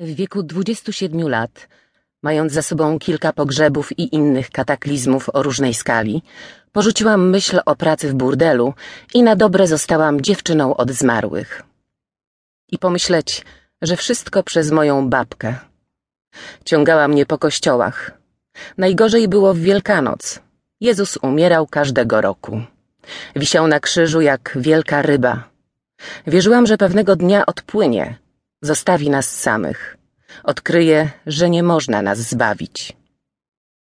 W wieku 27 lat, mając za sobą kilka pogrzebów i innych kataklizmów o różnej skali, porzuciłam myśl o pracy w burdelu i na dobre zostałam dziewczyną od zmarłych. I pomyśleć, że wszystko przez moją babkę. Ciągała mnie po kościołach. Najgorzej było w Wielkanoc. Jezus umierał każdego roku. Wisiał na krzyżu jak wielka ryba. Wierzyłam, że pewnego dnia odpłynie, zostawi nas samych. Odkryje, że nie można nas zbawić.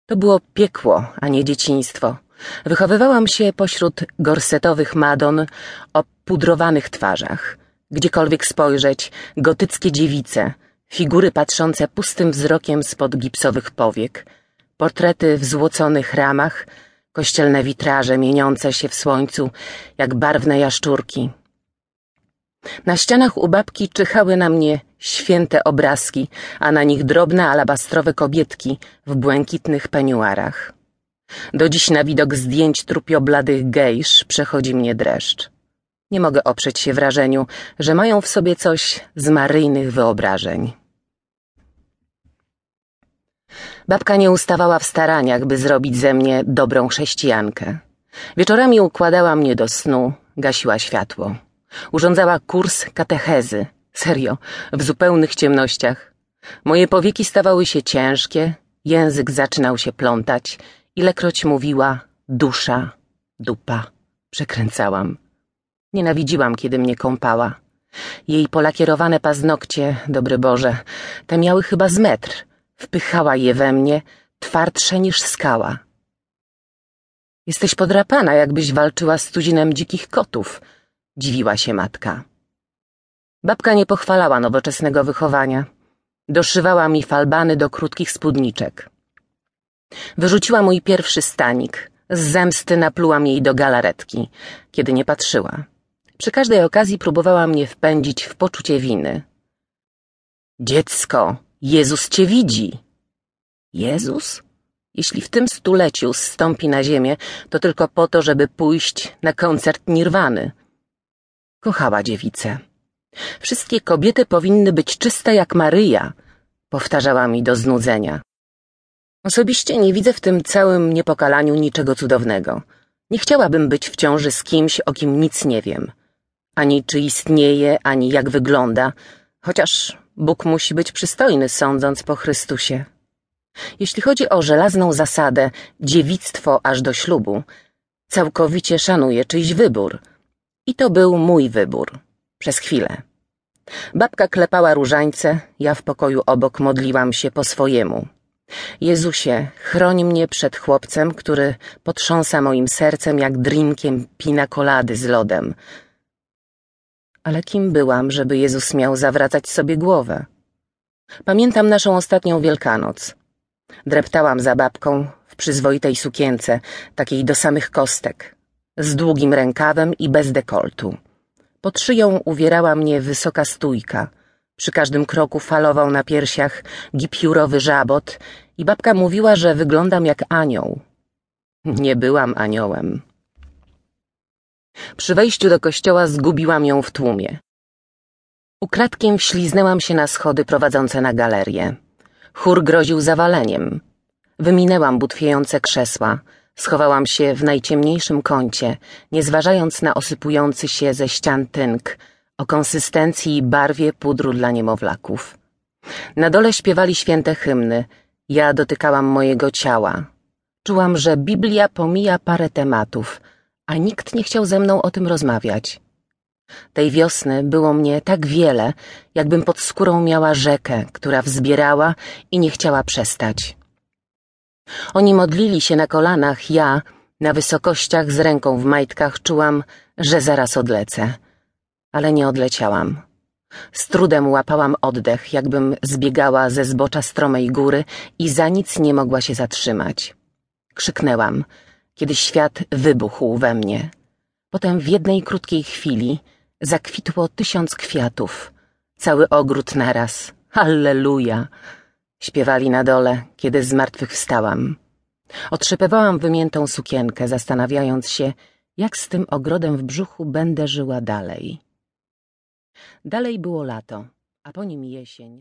To było piekło, a nie dzieciństwo. Wychowywałam się pośród gorsetowych madon o pudrowanych twarzach. Gdziekolwiek spojrzeć, gotyckie dziewice, figury patrzące pustym wzrokiem spod gipsowych powiek, portrety w złoconych ramach, kościelne witraże mieniące się w słońcu jak barwne jaszczurki. Na ścianach u babki czyhały na mnie święte obrazki, a na nich drobne alabastrowe kobietki w błękitnych peniuarach. Do dziś na widok zdjęć trupiobladych gejsz przechodzi mnie dreszcz. Nie mogę oprzeć się wrażeniu, że mają w sobie coś z maryjnych wyobrażeń. Babka nie ustawała w staraniach, by zrobić ze mnie dobrą chrześcijankę. Wieczorami układała mnie do snu, gasiła światło. Urządzała kurs katechezy. Serio, w zupełnych ciemnościach. Moje powieki stawały się ciężkie, język zaczynał się plątać, ilekroć mówiła dusza, dupa. Przekręcałam. Nienawidziłam, kiedy mnie kąpała. Jej polakierowane paznokcie, dobry Boże, te miały chyba z metr. Wpychała je we mnie, twardsze niż skała. Jesteś podrapana, jakbyś walczyła z tuzinem dzikich kotów, dziwiła się matka. Babka nie pochwalała nowoczesnego wychowania. Doszywała mi falbany do krótkich spódniczek. Wyrzuciła mój pierwszy stanik. Z zemsty naplułam jej do galaretki, kiedy nie patrzyła. Przy każdej okazji próbowała mnie wpędzić w poczucie winy. Dziecko, Jezus cię widzi. Jezus? Jeśli w tym stuleciu zstąpi na ziemię, to tylko po to, żeby pójść na koncert Nirwany. Kochała dziewicę. Wszystkie kobiety powinny być czyste jak Maryja, powtarzała mi do znudzenia. Osobiście nie widzę w tym całym niepokalaniu niczego cudownego. Nie chciałabym być w ciąży z kimś, o kim nic nie wiem. Ani czy istnieje, ani jak wygląda, chociaż Bóg musi być przystojny, sądząc po Chrystusie. Jeśli chodzi o żelazną zasadę dziewictwo aż do ślubu, całkowicie szanuję czyjś wybór. I to był mój wybór. Przez chwilę. Babka klepała różańce, ja w pokoju obok modliłam się po swojemu. Jezusie, chroń mnie przed chłopcem, który potrząsa moim sercem jak drinkiem pinakolady z lodem. Ale kim byłam, żeby Jezus miał zawracać sobie głowę? Pamiętam naszą ostatnią Wielkanoc. Dreptałam za babką w przyzwoitej sukience, takiej do samych kostek, z długim rękawem i bez dekoltu. Pod szyją uwierała mnie wysoka stójka. Przy każdym kroku falował na piersiach gipiurowy żabot i babka mówiła, że wyglądam jak anioł. Nie byłam aniołem. Przy wejściu do kościoła zgubiłam ją w tłumie. Ukradkiem wśliznęłam się na schody prowadzące na galerię. Chór groził zawaleniem. Wyminęłam butwiejące krzesła, schowałam się w najciemniejszym kącie, nie zważając na osypujący się ze ścian tynk o konsystencji i barwie pudru dla niemowlaków. Na dole śpiewali święte hymny, ja dotykałam mojego ciała. Czułam, że Biblia pomija parę tematów, a nikt nie chciał ze mną o tym rozmawiać. Tej wiosny było mnie tak wiele, jakbym pod skórą miała rzekę, która wzbierała i nie chciała przestać. Oni modlili się na kolanach, ja, na wysokościach z ręką w majtkach, czułam, że zaraz odlecę. Ale nie odleciałam. Z trudem łapałam oddech, jakbym zbiegała ze zbocza stromej góry i za nic nie mogła się zatrzymać. Krzyknęłam, kiedy świat wybuchł we mnie. Potem w jednej krótkiej chwili zakwitło tysiąc kwiatów. Cały ogród naraz. Halleluja! Śpiewali na dole, kiedy zmartwychwstałam. Otrzepywałam wymiętą sukienkę, zastanawiając się, jak z tym ogrodem w brzuchu będę żyła dalej. Dalej było lato, a po nim jesień.